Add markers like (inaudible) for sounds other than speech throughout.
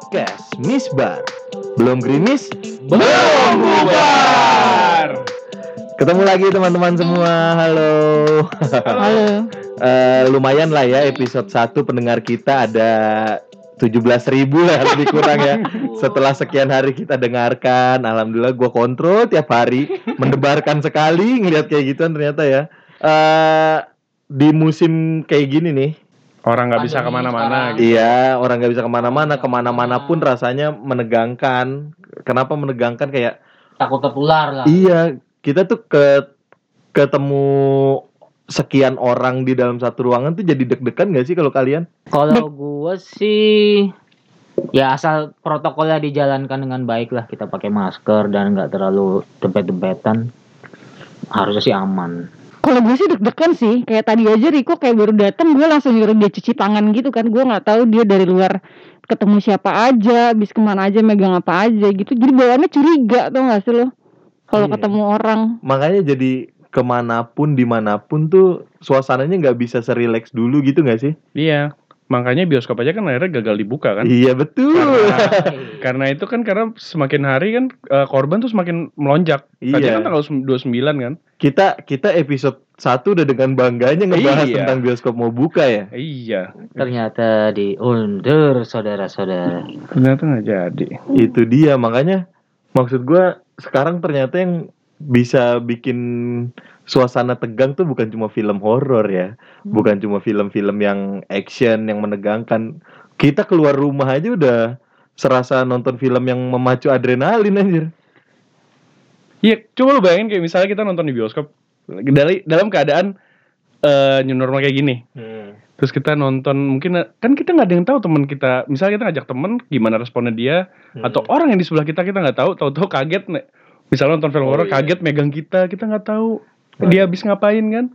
Podcast Misbar Belum gerimis? Belum bubar. Ketemu lagi teman-teman semua Halo Halo. Eh, Lumayan lah ya episode 1 pendengar kita ada 17 ribu lah lebih kurang ya Setelah sekian hari kita dengarkan Alhamdulillah gue kontrol tiap hari Mendebarkan sekali ngeliat kayak gituan ternyata ya Eh, Di musim kayak gini nih Orang nggak bisa ke mana-mana gitu. Iya, orang nggak bisa ke mana-mana, ke mana-mana pun rasanya menegangkan. Kenapa menegangkan? Kayak takut tertular lah. iya, kita tuh ke ketemu sekian orang di dalam satu ruangan tuh jadi deg-degan nggak sih kalau kalian? Kalau gua sih ya asal protokolnya dijalankan dengan baik lah kita pakai masker dan nggak terlalu dempet-dempetan harusnya sih aman. Kalau gue sih deg-degan sih. Kayak tadi aja Riko kayak baru datang, gue langsung nyuruh dia cuci tangan gitu kan. Gue nggak tahu dia dari luar ketemu siapa aja, habis ke mana aja, megang apa aja gitu. Jadi bawaannya curiga tuh gak sih lo? Kalau Iya. ketemu orang. Makanya jadi ke mana pun di mana pun tuh suasananya nggak bisa serileks dulu gitu nggak sih? Iya. Makanya bioskop aja kan akhirnya gagal dibuka kan. Iya betul. Karena, (laughs) karena itu kan karena semakin hari kan eh, korban tuh semakin melonjak. Tadi Iya. kan tanggal 29 kan. Kita kita episode 1 udah dengan bangganya ngebahas Iya. tentang bioskop mau buka ya. Iya. Ternyata diundur saudara-saudara. Ternyata nggak jadi. itu dia makanya maksud gua sekarang ternyata yang bisa bikin suasana tegang tuh bukan cuma film horor ya. Bukan cuma film-film yang action yang menegangkan. Kita keluar rumah aja udah serasa nonton film yang memacu adrenalin anjir. Iya, coba lu bayangin kayak misalnya kita nonton di bioskop. Dari dalam keadaan eh new normal kayak gini. Terus kita nonton mungkin kan kita nggak ada yang tahu teman kita. Misalnya kita ngajak temen gimana responnya dia? Atau orang yang di sebelah kita kita nggak tahu, tahu-tahu kaget nih. Misalnya nonton film Oh, horor iya. kaget megang kita, kita nggak tahu dia habis ngapain kan.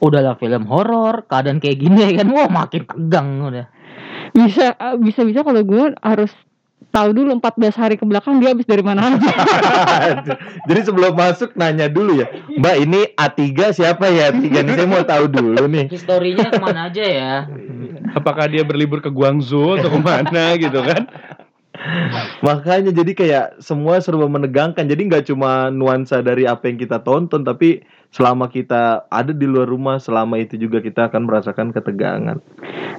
Udahlah film horor, keadaan kayak gini kan, wah makin tegang udah. Bisa bisa bisa kalau gue harus tahu dulu 14 hari ke belakang dia habis dari mana aja. (laughs) jadi sebelum masuk nanya dulu ya mbak ini A3 siapa ya A3 nih saya mau tahu dulu nih Historinya ke mana aja ya? Apakah dia berlibur ke Guangzhou atau ke mana (laughs) gitu kan? Makanya jadi kayak semua serba menegangkan. Jadi nggak cuma nuansa dari apa yang kita tonton, tapi selama kita ada di luar rumah, selama itu juga kita akan merasakan ketegangan.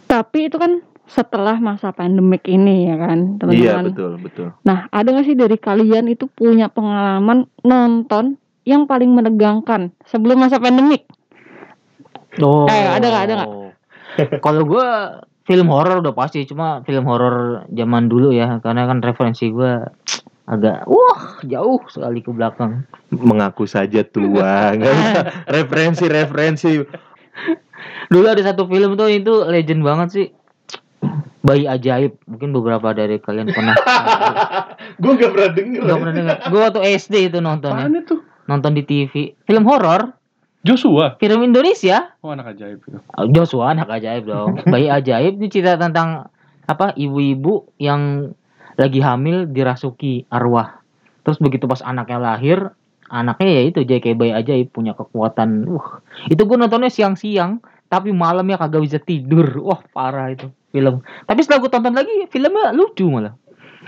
Tapi itu kan setelah masa pandemik ini ya kan, Iya teman-teman. betul betul. Nah, ada gak sih dari kalian itu punya pengalaman nonton yang paling menegangkan sebelum masa pandemik? Oh. Eh, ada nggak, ada nggak? (laughs) Kalau gua film horor udah pasti, cuma film horor zaman dulu ya, karena kan referensi gua agak wah jauh sekali ke belakang. Mengaku saja tua, (laughs) nggak usah referensi-referensi. Dulu ada satu film tuh itu legend banget sih. Bayi ajaib, mungkin beberapa dari kalian pernah. (laughs) Gue nggak pernah denger. Gak pernah dengar. Gua waktu SD itu nontonnya, Apaan itu? nonton di TV. Film horor, Joshua. film Indonesia. Oh anak ajaib itu. Oh, Joshua anak ajaib dong. Bayi ajaib ini cerita tentang apa? Ibu-ibu yang lagi hamil dirasuki arwah. Terus begitu pas anaknya lahir, anaknya ya itu kayak bayi ajaib punya kekuatan. Wah, itu gue nontonnya siang-siang, tapi malamnya kagak bisa tidur. Wah, parah itu film. Tapi setelah gue tonton lagi, filmnya lucu malah.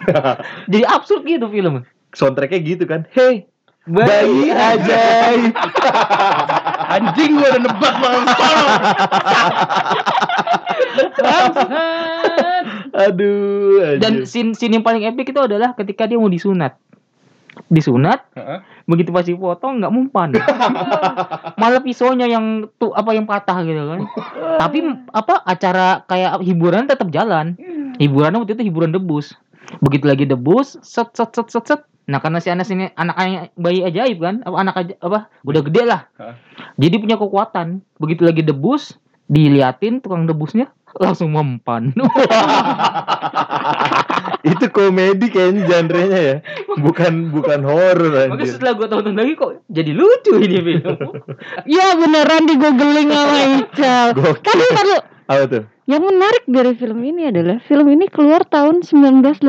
(laughs) jadi absurd gitu film. Soundtracknya gitu kan. Hey, bayi ajaib. (laughs) Anjing gua udah nebak banget. Aduh. Dan anjir. scene, scene yang paling epic itu adalah ketika dia mau disunat. Disunat, Heeh. begitu pas dipotong nggak mempan (laughs) malah pisaunya yang tuh apa yang patah gitu kan tapi apa acara kayak hiburan tetap jalan hiburannya waktu itu hiburan debus begitu lagi debus set set set set set nah karena si anak ini anak bayi ajaib kan apa anak aja apa udah gede lah jadi punya kekuatan begitu lagi debus diliatin tukang debusnya langsung mempan (laughs) itu komedi kayaknya genre-nya ya. Bukan bukan horor makanya setelah gue tonton lagi kok jadi lucu ini film (laughs) Ya beneran di googling sama (laughs) Ical. Tapi taruh, Apa tuh? yang menarik dari film ini adalah film ini keluar tahun 1982.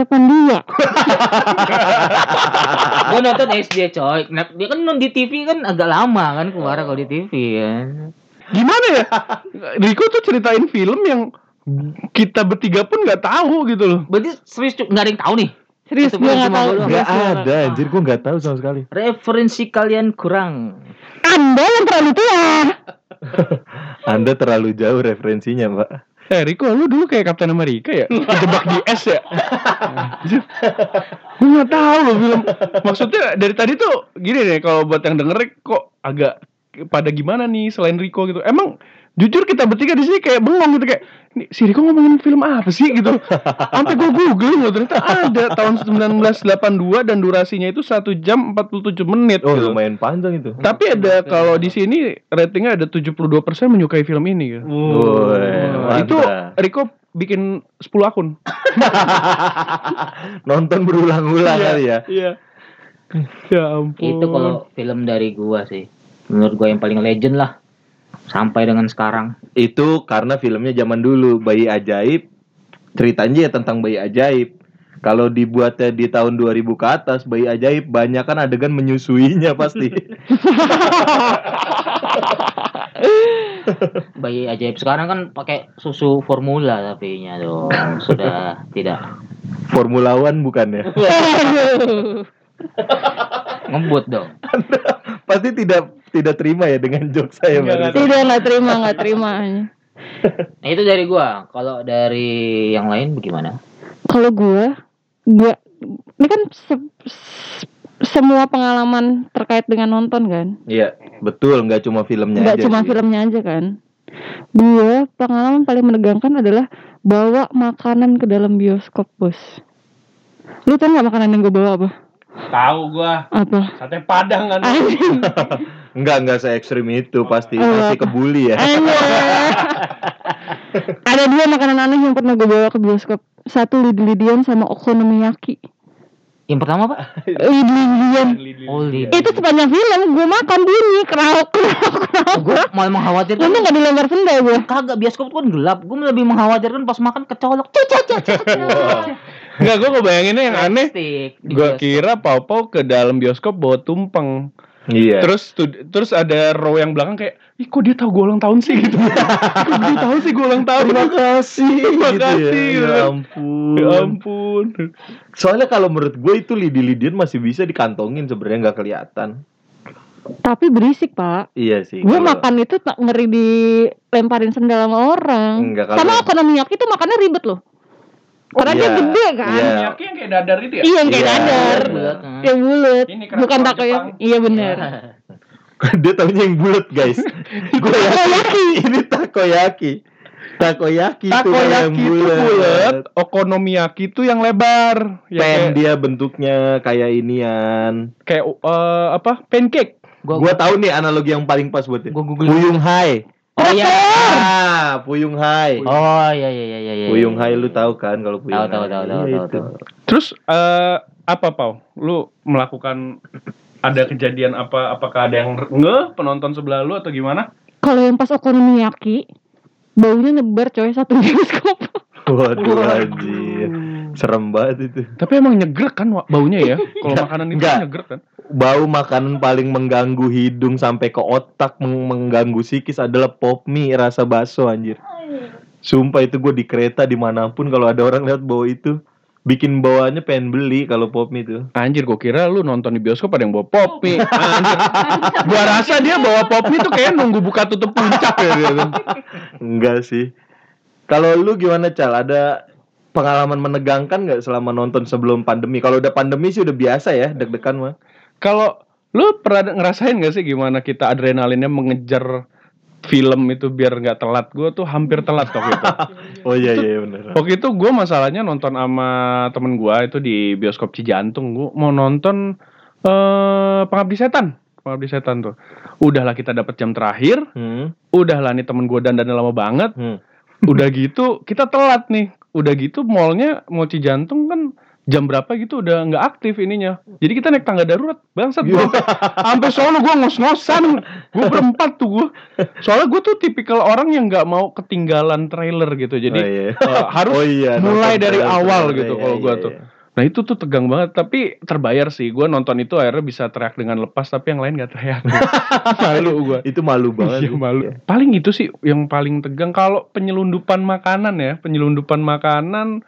gue nonton SD coy nah, dia kan non di TV kan agak lama kan keluar kalau di TV ya Gimana ya? Riko tuh ceritain film yang kita bertiga pun nggak tahu gitu loh. Berarti serius nggak ada yang tahu nih. Serius gue nggak tahu. Gak nggak ada tahu. anjir gue gak tahu sama sekali. Referensi kalian kurang. Anda yang terlalu tua. (laughs) Anda terlalu jauh referensinya, Pak. Eh Riko, lu dulu kayak Kapten Amerika ya? Kejebak di es ya? Gue gak tahu loh film. Maksudnya dari tadi tuh gini deh, kalau buat yang denger kok agak pada gimana nih selain Riko gitu. Emang jujur kita bertiga di sini kayak bengong gitu kayak "Nih, si Riko ngomongin film apa sih gitu. Sampai gue googling loh ternyata ada tahun 1982 dan durasinya itu 1 jam 47 menit Oh, gitu. lumayan panjang itu. Tapi ada kalau di sini ratingnya ada 72% menyukai film ini gitu. Woi, itu. Riko bikin 10 akun. (laughs) Nonton berulang-ulang Iya, kali ya. Iya. Ya ampun. Itu kalau film dari gua sih. Menurut gua yang paling legend lah. Sampai dengan sekarang. Itu karena filmnya zaman dulu, Bayi Ajaib. Ceritanya ya tentang bayi ajaib. Kalau dibuatnya di tahun 2000 ke atas, Bayi Ajaib banyak kan adegan menyusuinya pasti. (laughs) Bayi ajaib sekarang kan pakai susu formula tapi nya dong sudah tidak Formula One bukan ya? (laughs) (laughs) Ngebut dong. pasti tidak tidak terima ya dengan joke saya Enggak, barusan. Tidak nggak terima nggak terima. (laughs) Nah, itu dari gua. Kalau dari yang lain bagaimana? Kalau gue, gue ini kan se- se- semua pengalaman terkait dengan nonton kan. Iya, betul, nggak cuma filmnya nggak aja. cuma sih. filmnya aja kan gue pengalaman paling menegangkan adalah bawa makanan ke dalam bioskop bos lu tau nggak makanan yang gue bawa apa tahu gua. Apa? Sate padang kan. (laughs) Enggak, enggak se ekstrim itu, pasti. Oh, masih kebuli ya. (laughs) Ada dua makanan aneh yang pernah gue bawa ke bioskop. Satu lidi-lidian sama okonomiyaki Yang pertama Pak? (laughs) lidi-lidian Oh, itu sepanjang film gue makan bunyi kerauk kerauk kerauk Gua malah mengkhawatirkan Untung nggak dilempar senda gue kagak bioskop tuh kan gelap. Gua lebih mengkhawatirkan pas makan kecolok. Cek, cek. Enggak, gua ngebayanginnya yang aneh. Bioskop. kira Pau-Pau ke dalam bioskop bawa tumpeng. Iya. Terus terus ada row yang belakang kayak, "Ih, kok dia tahu gua ulang tahun sih?" (laughs) gitu. kok dia tahu sih gua ulang tahun? Terima kasih. (laughs) Terima gitu kasih, Ya. gitu. ya ampun. Ya ampun. Soalnya kalau menurut gue itu lidi-lidian masih bisa dikantongin sebenarnya nggak kelihatan. tapi berisik pak Iya sih. gue kalau- makan itu tak ngeri dilemparin sendal sama orang Enggak, kalau- sama okonomiyaki itu makannya ribet loh karena dia iya, gede kan iya. Miyaki yang kayak dadar itu ya? iya yang kayak Iya, dadar iya, Bulat, nah. yang bulat bukan takoyaki iya benar (laughs) Dia tahunya yang bulat guys. (laughs) gue yakin ini takoyaki. Takoyaki, itu yang Takoyaki itu bulat, okonomiyaki itu yang lebar. Ya, Pen kayak, dia bentuknya kayak inian. kayak eh, apa? Pancake. Gua Gua tahu nih analogi yang paling pas buat dia. gua googling. Puyung Hai. Oh iya. Ah, Puyung Hai. Oh iya iya iya iya. iya. Puyung Hai lu tahu kan kalau Puyung Tahu, tahu, Hai? tahu, Iya, tahu, tahu. Terus eh apa Pau? Lu melakukan ada kejadian apa? Apakah ada yang nge penonton sebelah lu atau gimana? kalau yang pas okonomiyaki baunya nyebar coy satu bioskop Waduh anjir. Serem banget itu. Tapi emang nyegrek kan baunya ya? Kalau makanan itu Enggak. nyegrek kan? Bau makanan paling mengganggu hidung sampai ke otak meng- mengganggu psikis adalah pop mie rasa bakso anjir. Sumpah itu gue di kereta di mana pun kalau ada orang lihat bau itu bikin bawaannya pengen beli kalau pop mie itu. Anjir, gua kira lu nonton di bioskop ada yang bawa pop mie. (laughs) Anjir. gua rasa dia bawa pop mie tuh kayak nunggu buka tutup puncak ya dia tuh. Enggak sih. Kalau lu gimana Cal? Ada pengalaman menegangkan nggak selama nonton sebelum pandemi? Kalau udah pandemi sih udah biasa ya deg-degan mah. Kalau lu pernah ngerasain gak sih gimana kita adrenalinnya mengejar film itu biar nggak telat? Gua tuh hampir telat waktu itu. (laughs) Oh iya iya benar. Waktu itu gue masalahnya nonton sama temen gue itu di bioskop Cijantung. Gue mau nonton eh Pengabdi Setan. Pengabdi Setan tuh. Udahlah kita dapat jam terakhir. Hmm. Udahlah nih temen gue dandan lama banget. Hmm. Udah gitu kita telat nih. Udah gitu mallnya mau Cijantung kan jam berapa gitu udah nggak aktif ininya. Jadi kita naik tangga darurat. Bangsat gue sampai sampai sono gue ngos-ngosan. Gue berempat tuh gue. Soalnya gue tuh tipikal orang yang nggak mau ketinggalan trailer gitu. Jadi oh, iya. eh, harus Oh iya, mulai dari trailer, awal trailer, gitu iya, kalau gua iya, tuh. Nah itu tuh tegang banget, tapi terbayar sih. Gue nonton itu akhirnya bisa teriak dengan lepas, tapi yang lain gak teriak. (laughs) malu gue. Itu malu banget. Iya malu. Paling itu sih yang paling tegang. Kalau penyelundupan makanan ya, penyelundupan makanan,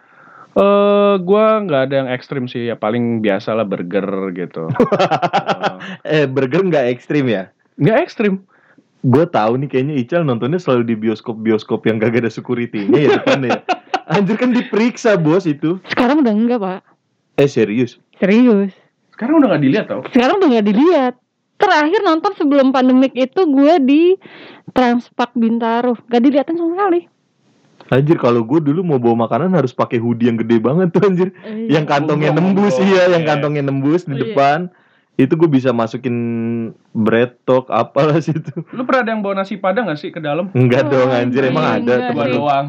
eh gue nggak ada yang ekstrim sih. Ya paling biasa lah burger gitu. (laughs) eh burger nggak ekstrim ya? Nggak ekstrim. Gue tahu nih kayaknya Ical nontonnya selalu di bioskop-bioskop yang gak ada security-nya ya depannya. ya. (laughs) Anjir kan diperiksa bos itu. Sekarang udah enggak pak Eh serius? Serius Sekarang udah nggak dilihat tau. Sekarang udah nggak dilihat Terakhir nonton sebelum pandemik itu gue di Transpark Bintaro Gak dilihatin sama sekali Anjir kalau gue dulu mau bawa makanan harus pakai hoodie yang gede banget tuh anjir. Iya. Yang kantongnya nembus gonggong. iya, yang Iya. kantongnya nembus di Oh, iya. depan. Itu gue bisa masukin bread talk apalah situ. Lu pernah ada yang bawa nasi padang gak sih ke dalam? Enggak dong Wah, anjir emang enggak ada teman doang.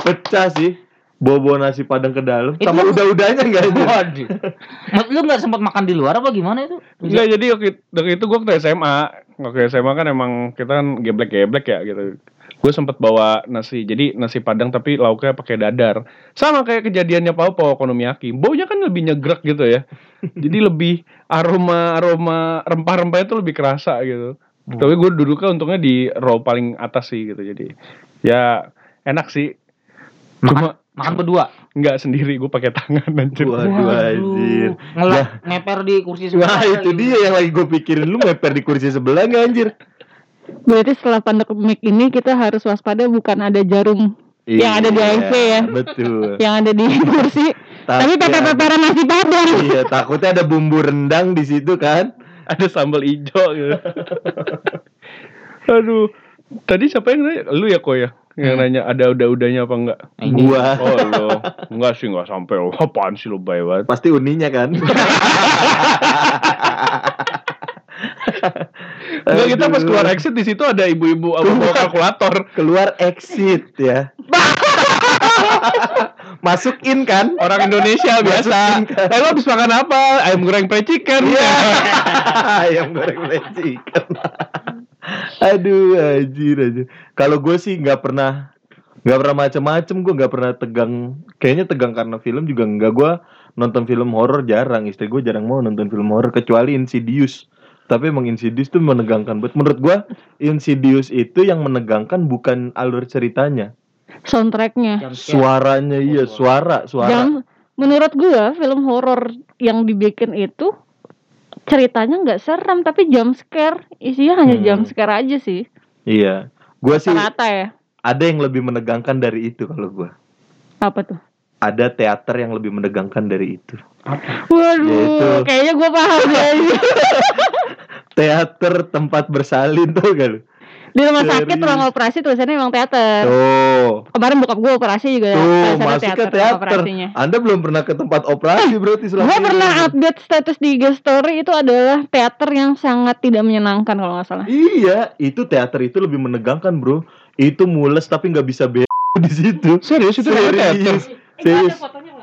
Pecah sih. Bawa-bawa nasi padang ke dalam Itu- sama udah-udahnya enggak anjir. Waduh. Mat, lu nggak sempat makan di luar apa gimana itu? Enggak jadi waktu, itu gue waktu SMA Waktu SMA kan emang kita kan geblek-geblek ya gitu. Gue sempet bawa nasi Jadi nasi padang tapi lauknya pakai dadar. Sama kayak kejadiannya Pao Pao Okonomiyaki Baunya kan lebih nyegrek gitu ya. Jadi lebih aroma-aroma rempah-rempahnya tuh lebih kerasa gitu. Tapi gue duduknya untungnya di row paling atas sih gitu. Jadi ya enak sih. Cuma Makan berdua. nggak sendiri gue pakai tangan anjir Waduh anjir. Ngelak ngeper di kursi Wah sebelah. itu dia yang lagi gue pikirin lu meper di kursi sebelah nggak anjir? Berarti setelah pandemik ini kita harus waspada bukan ada jarum Yang ada di AFC ya. Iya, Betul. (laughs) yang ada di kursi Tapi peper-peperan nasi padang Iya takutnya ada bumbu rendang di situ kan? ada sambal hijau gitu. (laughs) Aduh. Tadi siapa yang nanya? Lu ya kok ya? Yang nanya ada udah-udahnya apa enggak? Nah, ini Gua Oh lo. Enggak sih enggak sampai. Oh, apaan sih lo baik banget. pasti uninya kan? (laughs) Enggak kita pas keluar exit di situ ada ibu-ibu apa bawa kalkulator. keluar exit ya. (laughs) Masuk in kan? Orang Indonesia biasa. Kan? Eh lo habis makan apa? Ayam goreng percikan. Iya. (laughs) Ayam goreng lecikan. Aduh, anjir aja. Kalau gue sih nggak pernah nggak pernah macem-macem gue nggak pernah tegang. Kayaknya tegang karena film juga nggak. Gue nonton film horor jarang istri gue jarang mau nonton film horor kecuali Insidious. Tapi emang Insidious tuh menegangkan banget. Menurut gue Insidious itu yang menegangkan bukan alur ceritanya. Soundtracknya. Suaranya iya suara suara. Jangan menurut gua film horor yang dibikin itu ceritanya nggak seram tapi jump scare isinya hanya Hmm. jump scare aja sih iya gue sih rata ya ada yang lebih menegangkan dari itu kalau gue apa tuh ada teater yang lebih menegangkan dari itu. waduh Yaitu. kayaknya gua paham deh (laughs) Teater tempat bersalin tuh lu? Di rumah sakit Serius. ruang operasi tulisannya emang teater Tuh, kemarin bokap gua operasi juga tuh tulisannya masuk ke ruang teater. operasinya Anda belum pernah ke tempat operasi berarti selama Gue ini. pernah update status di IG story itu adalah teater yang sangat tidak menyenangkan kalau nggak salah. Iya, itu teater itu lebih menegangkan bro. Itu mules tapi nggak bisa be (laughs) di situ. Serius itu namanya teater. Serius, serius.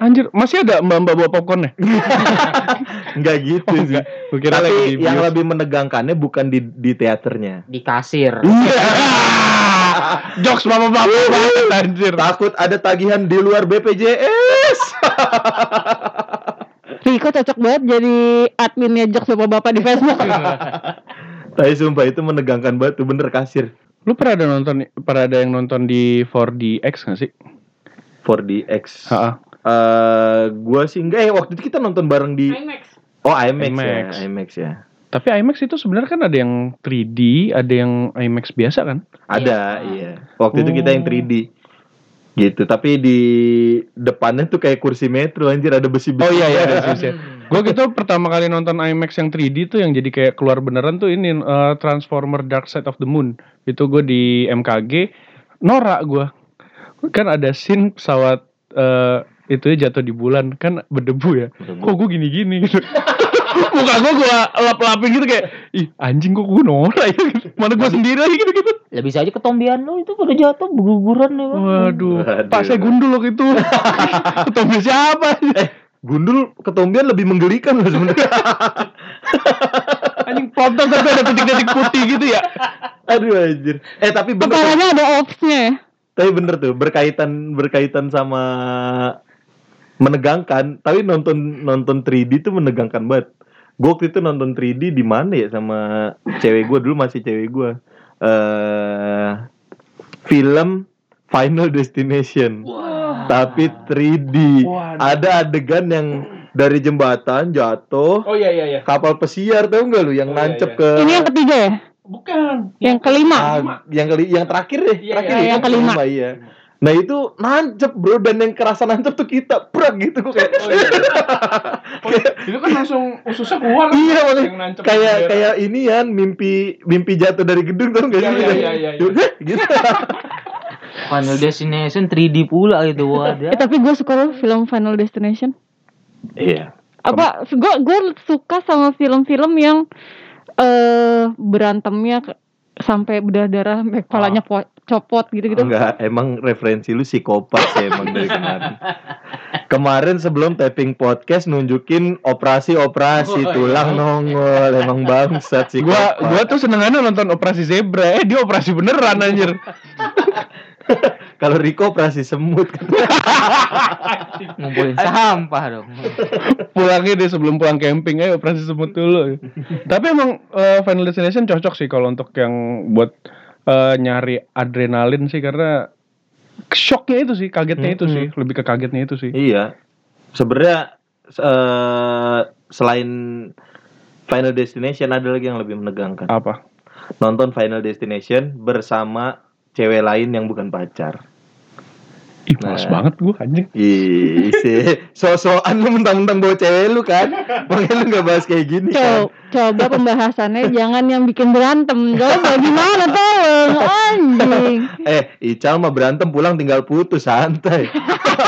Anjir, masih ada mbak-mbak bawa popcorn ya? (laughs) Nggak gitu sih. Gue kira lagi Tapi di yang bios. lebih menegangkannya bukan di di teaternya. di kasir. (laughs) Jokes bapak-bapak banget anjir. Takut ada tagihan di luar BPJS. Riko (laughs) cocok banget jadi adminnya jokes bapak-bapak di Facebook. Tapi sumpah itu menegangkan banget tuh bener kasir. Lu pernah ada nonton pernah ada yang nonton di 4DX gak sih? 4DX. Heeh. Eh, gua sih enggak ya waktu itu kita nonton bareng di Oh IMAX, IMAX. ya, IMAX ya. Tapi IMAX itu sebenarnya kan ada yang 3D, ada yang IMAX biasa kan? Ada, iya. Waktu itu kita yang Oh. 3D. Gitu, tapi di depannya tuh kayak kursi metro anjir ada besi-besi. Oh iya iya ada. Gue gitu pertama kali nonton IMAX yang 3D tuh yang jadi kayak keluar beneran tuh ini eh, Transformer Dark Side of the Moon. Itu gue di MKG norak gue. Kan ada scene pesawat eh itu jatuh di bulan kan berdebu ya. Kok gue gini-gini gitu. (laughs) Muka gue gue lap-lapin gitu kayak ih anjing kok gue norak ya gitu. Mana gue sendiri lagi gitu-gitu. Ya bisa aja ketombean lo itu pada jatuh berguguran ya. Waduh, Waduh. Pak saya gundul waktu itu. (laughs) Ketemu siapa? Gundul ketombean lebih menggelikan loh sebenarnya. (laughs) Anjing potong tapi ada titik-titik putih gitu ya. Aduh anjir. Eh tapi bener Kepalanya ada ops-nya ya. tapi bener tuh berkaitan berkaitan sama menegangkan tapi nonton nonton 3D tuh menegangkan banget gue waktu itu nonton 3D di mana ya sama cewek gue dulu masih cewek gue eh film Final Destination tapi 3D Waduh. ada adegan yang dari jembatan jatuh Oh iya iya iya. kapal pesiar tau nggak lu yang Oh, iya, nancep iya. ke Ini yang ketiga ya? Bukan. Yang kelima. Ah, yang kali yang terakhir deh Iya, terakhir iya, ya, yang kelima. iya nah itu nancep bro dan yang kerasa nancep tuh kita prak gitu (laughs) kayak Oh, iya. Oh, itu kan langsung ususnya keluar. iya makanya Yang nancep kayak kayak ini ya mimpi mimpi jatuh dari gedung tau gak Iya, sih iya, iya, iya, iya. gitu (laughs) Final Destination 3D pula itu ada. Eh, tapi gue suka loh film Final Destination. iya Apa? Gue gue suka sama film-film yang eh berantemnya ke- sampai berdarah-darah, sampai kepalanya po- copot gitu-gitu. Enggak, emang referensi lu psikopat sih emang dari kemarin. Kemarin sebelum taping podcast nunjukin operasi-operasi Oh, iya. tulang nongol, emang bangsat sih. Gua gua tuh senengannya nonton operasi zebra. Eh dia operasi beneran anjir. (laughs) kalau Riko operasi semut. Ngumpulin sampah dong. Pulangnya dia sebelum pulang camping aja operasi semut dulu. Tapi emang eh, Final Destination cocok sih kalau untuk yang buat eh, nyari adrenalin sih karena shocknya itu sih, kagetnya itu sih, lebih ke kagetnya itu sih. iya. Sebenarnya eh, selain Final Destination ada lagi yang lebih menegangkan. Apa? Nonton Final Destination bersama cewek lain yang bukan pacar. Ih, males Nah. banget gua anjing. Ih, sih. So-soan lu mentang-mentang bawa cewek lu kan. Makanya lu gak bahas kayak gini kan. Co- coba pembahasannya jangan yang bikin berantem. Coba gimana tolong anjing. Eh, Ical mah berantem pulang tinggal putus santai.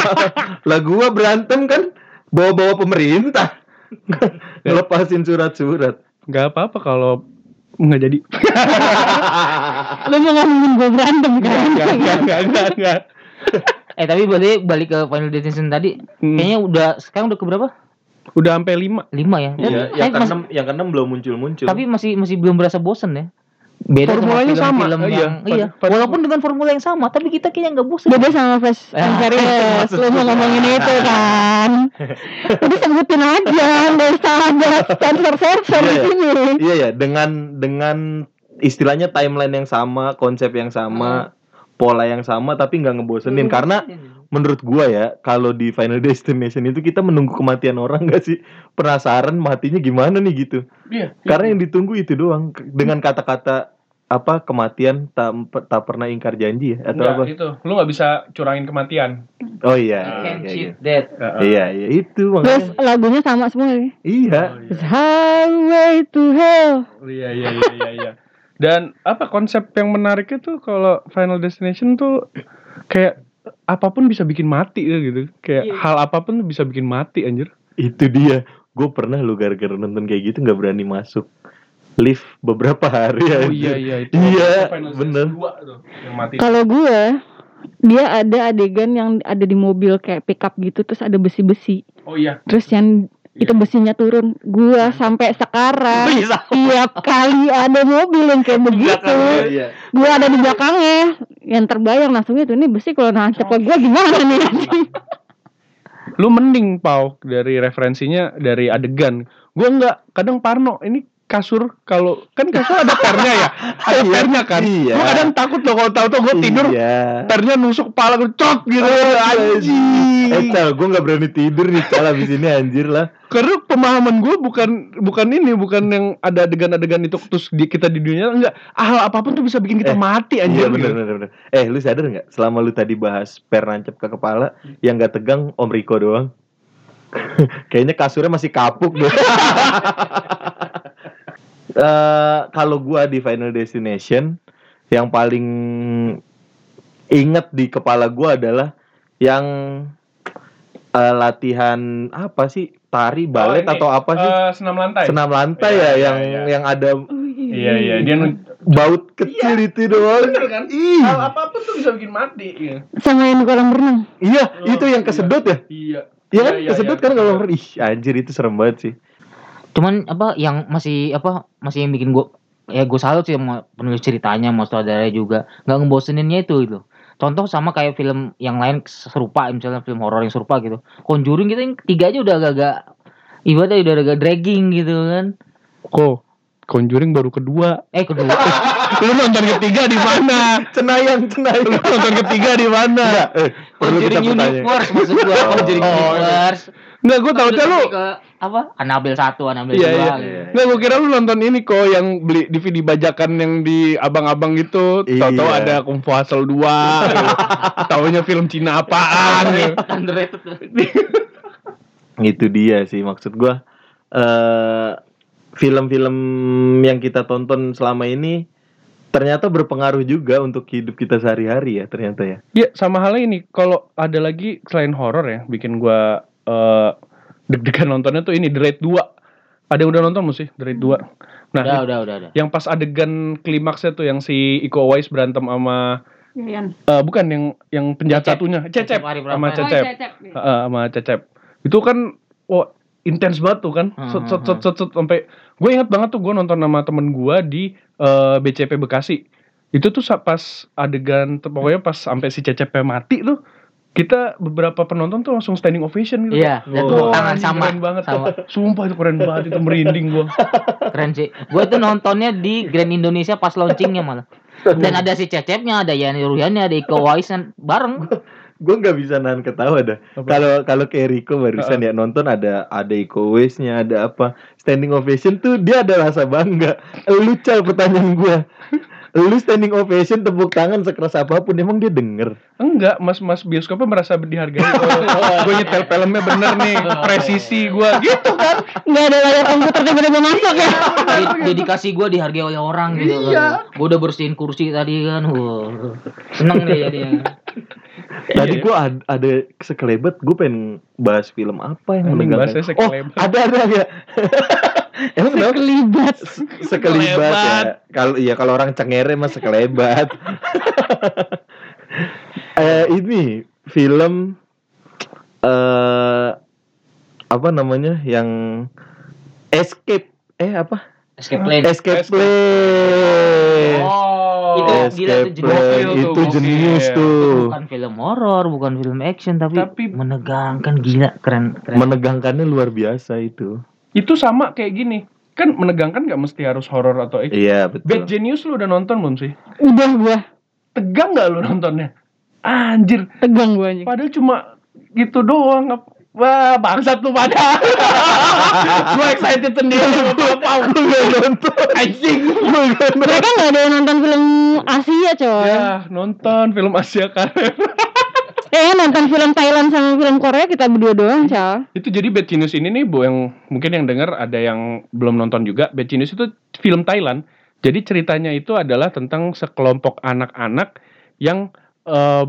(laughs) lah gua berantem kan bawa-bawa pemerintah. (laughs) Ngelepasin surat-surat. Gak apa-apa kalau nggak jadi. Lu mau ngomongin gue berantem kan? Gak, gak, gak, gak, gak. (laughs) Eh tapi balik balik ke Final Destination tadi, Hmm. kayaknya udah sekarang udah ke berapa? Udah sampai lima. Lima ya. Dan Iya, tapi yang masih- keenam yang keenam belum muncul-muncul. tapi masih masih belum berasa bosen ya. Beda Formulanya sama. sama film-film Iya, yang iya. pada- Walaupun dengan formula yang sama, tapi kita kayaknya nggak bosen. Beda sama Fast and Ah, Furious. (laughs) Lu mau ngomongin itu kan? Udah sebutin aja, nggak usah ada sensor-sensor di Iya, iya. sini. Iya ya, dengan dengan istilahnya timeline yang sama, konsep yang sama, pola yang sama tapi nggak ngebosenin karena menurut gua ya kalau di Final Destination itu kita menunggu kematian orang gak sih penasaran matinya gimana nih gitu Iya. karena yang ditunggu itu doang dengan kata-kata apa kematian tak tak pernah ingkar janji ya atau Enggak, apa itu. Lu nggak bisa curangin kematian. oh iya iya, iya. iya iya itu Terus makanya lagunya sama semua nih. iya It's Highway to Hell. Iya iya iya iya iya. Dan apa konsep yang menariknya tuh kalau Final Destination tuh kayak apa pun bisa bikin mati ya gitu. Kayak hal apa pun tuh bisa bikin mati anjir. itu dia gue pernah lu gara-gara nonton kayak gitu nggak berani masuk lift beberapa hari Oh anjir. iya iya itu. Iya, itu bener. 2 tuh yang mati. Kalau gue dia ada adegan yang ada di mobil kayak pickup gitu terus ada besi-besi. Oh iya. Terus yang itu besinya turun. Gua sampai sekarang tiap kali ada mobil yang kayak begitu, iya gua ada di belakangnya. Yang terbayang langsung itu ini besi kalau nancep ke gua gimana nih? Lu mending pau dari referensinya dari adegan. Gua enggak, kadang Parno ini kasur kalau kan kasur ada pernya ya. Ada Iya, pernya kan. iya. Gua kadang takut loh kalau tahu-tahu gua tidur iya pernya nusuk kepala gue cot gitu. anjing eh Anjing. cal gue nggak berani tidur nih cal abis ini anjir lah Karena pemahaman gue bukan bukan ini, bukan yang ada adegan-adegan itu terus di, kita di dunia enggak. Hal apa pun tuh bisa bikin kita Eh, mati iya anjir. bener, gitu. bener bener eh lu sadar nggak selama lu tadi bahas per nancep ke kepala yang nggak tegang om Riko doang (laughs) kayaknya kasurnya masih kapuk deh (laughs) Eh, kalau gua di Final Destination yang paling inget di kepala gua adalah yang eh, latihan apa sih tari balet Oh, ini, atau apa sih eh, senam lantai. senam lantai Iya, ya iya, yang iya. yang ada Iya iya, dia baut kecil itu doang bener kan? Ih. Hal apa pun tuh bisa bikin mati. Iya. Sama yang kolam renang. Iya, Oh, itu yang iya. kesedot ya? Iya. Iya kan, Iya, kesedot iya. kan kalau ih anjir itu serem banget sih. Cuman apa yang masih apa masih yang bikin gua ya gue salut sih sama penulis ceritanya, mau sutradaranya juga nggak ngeboseninnya itu itu. contoh sama kayak film yang lain serupa misalnya film horor yang serupa gitu Conjuring gitu yang ketiga aja udah agak-agak ibaratnya udah agak dragging gitu kan Kok Conjuring baru kedua. eh kedua (laughs) Lu nonton ketiga di mana? Cenayang, Lu cenayang. nonton ketiga di mana? Enggak, eh, perlu kita bertanya. Universe maksud gua Conjuring Oh, Universe Enggak, gue tahu Terus lu. ke apa Annabelle satu Annabelle Iya, dua iya. gitu. Nggak, gue kira lu nonton ini kok yang beli DVD bajakan yang di abang-abang itu. Tahu-tahu Iya. ada Kung Fu Hustle 2. gitu. (laughs) Taunya film Cina apaan gitu. (laughs) Underrated Itu dia sih maksud gua eh film-film yang kita tonton selama ini ternyata berpengaruh juga untuk hidup kita sehari-hari ya ternyata ya. Ya sama halnya ini kalau ada lagi selain horor ya bikin gua eh, deg-degan nontonnya tuh ini The Raid 2. Ada yang udah nonton belum sih The Raid 2? Nah, udah udah udah udah yang pas adegan klimaksnya tuh yang si Iko Uwais berantem sama Yan. eh, bukan yang yang penjahat Cecep. satunya, Cecep Cecep sama Prapan. Cecep. Heeh, sama Cecep. Itu kan wah intens banget tuh kan. Set set hmm, set set, set, sampai gue ingat banget tuh gue nonton sama temen gue di eh, BCP Bekasi. Itu tuh pas adegan tuh, pokoknya pas sampai si Cecep mati tuh kita beberapa penonton tuh langsung standing ovation gitu. Iya, dan Oh. tepuk tangan sama keren banget. sama Sumpah itu keren banget itu merinding gue. (laughs) keren sih. Gue tuh nontonnya di Grand Indonesia pas launchingnya malah. Dan ada si Cecepnya, ada Yani Ruhiannya, ada Iko Uwais kan bareng. Gue nggak bisa nahan ketawa dah. Kalau kalau kayak Rico barusan ya nonton ada ada Iko Uwais-nya, ada apa standing ovation tuh dia ada rasa bangga. Lu cal pertanyaan gua. Lu standing ovation tepuk tangan sekeras apa pun emang dia denger. Enggak, mas-mas bioskopnya merasa dihargai. Oh, gue nyetel filmnya bener nih, (laughs) presisi gue gitu kan. Nggak ada layar komputer tiba-tiba masuk ya. Di- dedikasi gue dihargai oleh orang gitu kan. Gue udah bersihin kursi tadi kan. Wah. Seneng deh dia. (laughs) Tadi gua ad- ada sekelebat gue pengen bahas film apa yang bahasnya Oh, ada ada ya. (laughs) emang kenapa? Sekelibat. sekelibat ya. Sekelebat. Kalau iya kalau orang cengere mah sekelebat. (laughs) eh ini film eh apa namanya yang Escape eh apa? Escape Plan. Escape Escape. Play. Oh, Itu gila tuh, tuh, Itu jenius Itu tuh. Bukan film horor, bukan film action tapi, Tapi- menegangkan gila keren keren. Menegangkannya luar biasa itu. itu sama kayak gini. Kan menegangkan gak mesti harus horor atau action. Iya Bad betul. Genius lu udah nonton belum sih? Udah gua Tegang gak lu nontonnya? Anjir, tegang gua anjing. padahal cuma gitu doang. Wah, bangsat lu pada. (laughs) gue excited sendiri apa Gue gak nonton. Anjing. Mereka nggak ada yang nonton film Asia coy. Ya, nonton film Asia Karet. Eh nonton film Thailand sama film Korea kita berdua doang cal. itu jadi Bad Genius ini nih bu yang mungkin yang dengar ada yang belum nonton juga Bad Genius itu film Thailand jadi ceritanya itu adalah tentang sekelompok anak-anak yang eh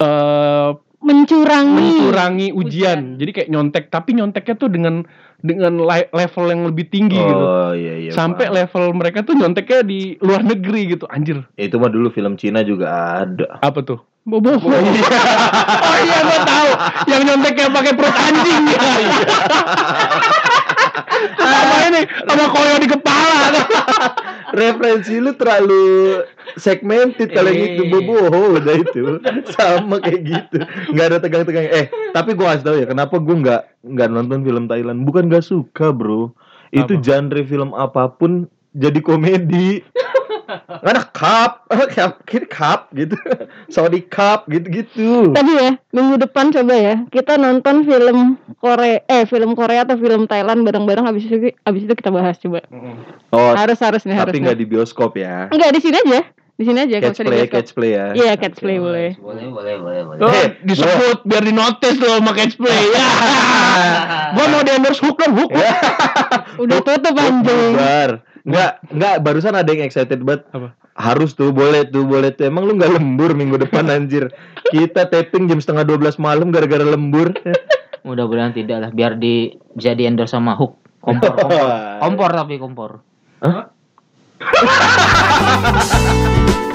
eh, Mencurangi. mencurangi ujian. jadi kayak nyontek tapi nyonteknya tuh dengan dengan le- level yang lebih tinggi gitu Oh iya iya. sampai paham. level mereka tuh nyonteknya di luar negeri gitu anjir Ya, itu mah dulu film Cina juga ada. apa tuh Bobo. (laughs) oh iya gua tahu yang nyonteknya pakai perut anjing ya (laughs) sama ini sama koyo di kepala. Referensi lu terlalu segmented kalau gitu bobo. Udah itu. Sama kayak gitu. Nggak ada tegang-tegang. Eh tapi gua kasih tahu ya kenapa gua nggak nggak nonton film Thailand? Bukan nggak suka bro. Itu Apa? genre film apa pun jadi komedi ada cup (laughs) cup cup gitu (laughs) sorry cup gitu gitu Tapi ya minggu depan coba ya kita nonton film Korea eh film Korea atau film Thailand bareng-bareng habis itu habis itu kita bahas coba. oh Harus harus nih harus. tapi nggak di bioskop ya Enggak di sini aja. Di sini aja catch play bioskop. catch play ya Iya catch play boleh. Boleh, boleh, boleh, boleh. Oh, Eh, disebut biar di notice loh sama catch play ya. (laughs) gua mau di endorse hook dong hook. Udah tutup anjing. Enggak, enggak barusan ada yang excited banget. Apa? Harus tuh, boleh tuh, boleh tuh. Emang lu nggak lembur minggu depan anjir. Kita taping jam setengah 12 malam gara-gara lembur. (laughs) Mudah-mudahan tidak lah biar di bisa di endorse sama hook kompor (laughs) kompor kompor tapi kompor Hah? (laughs)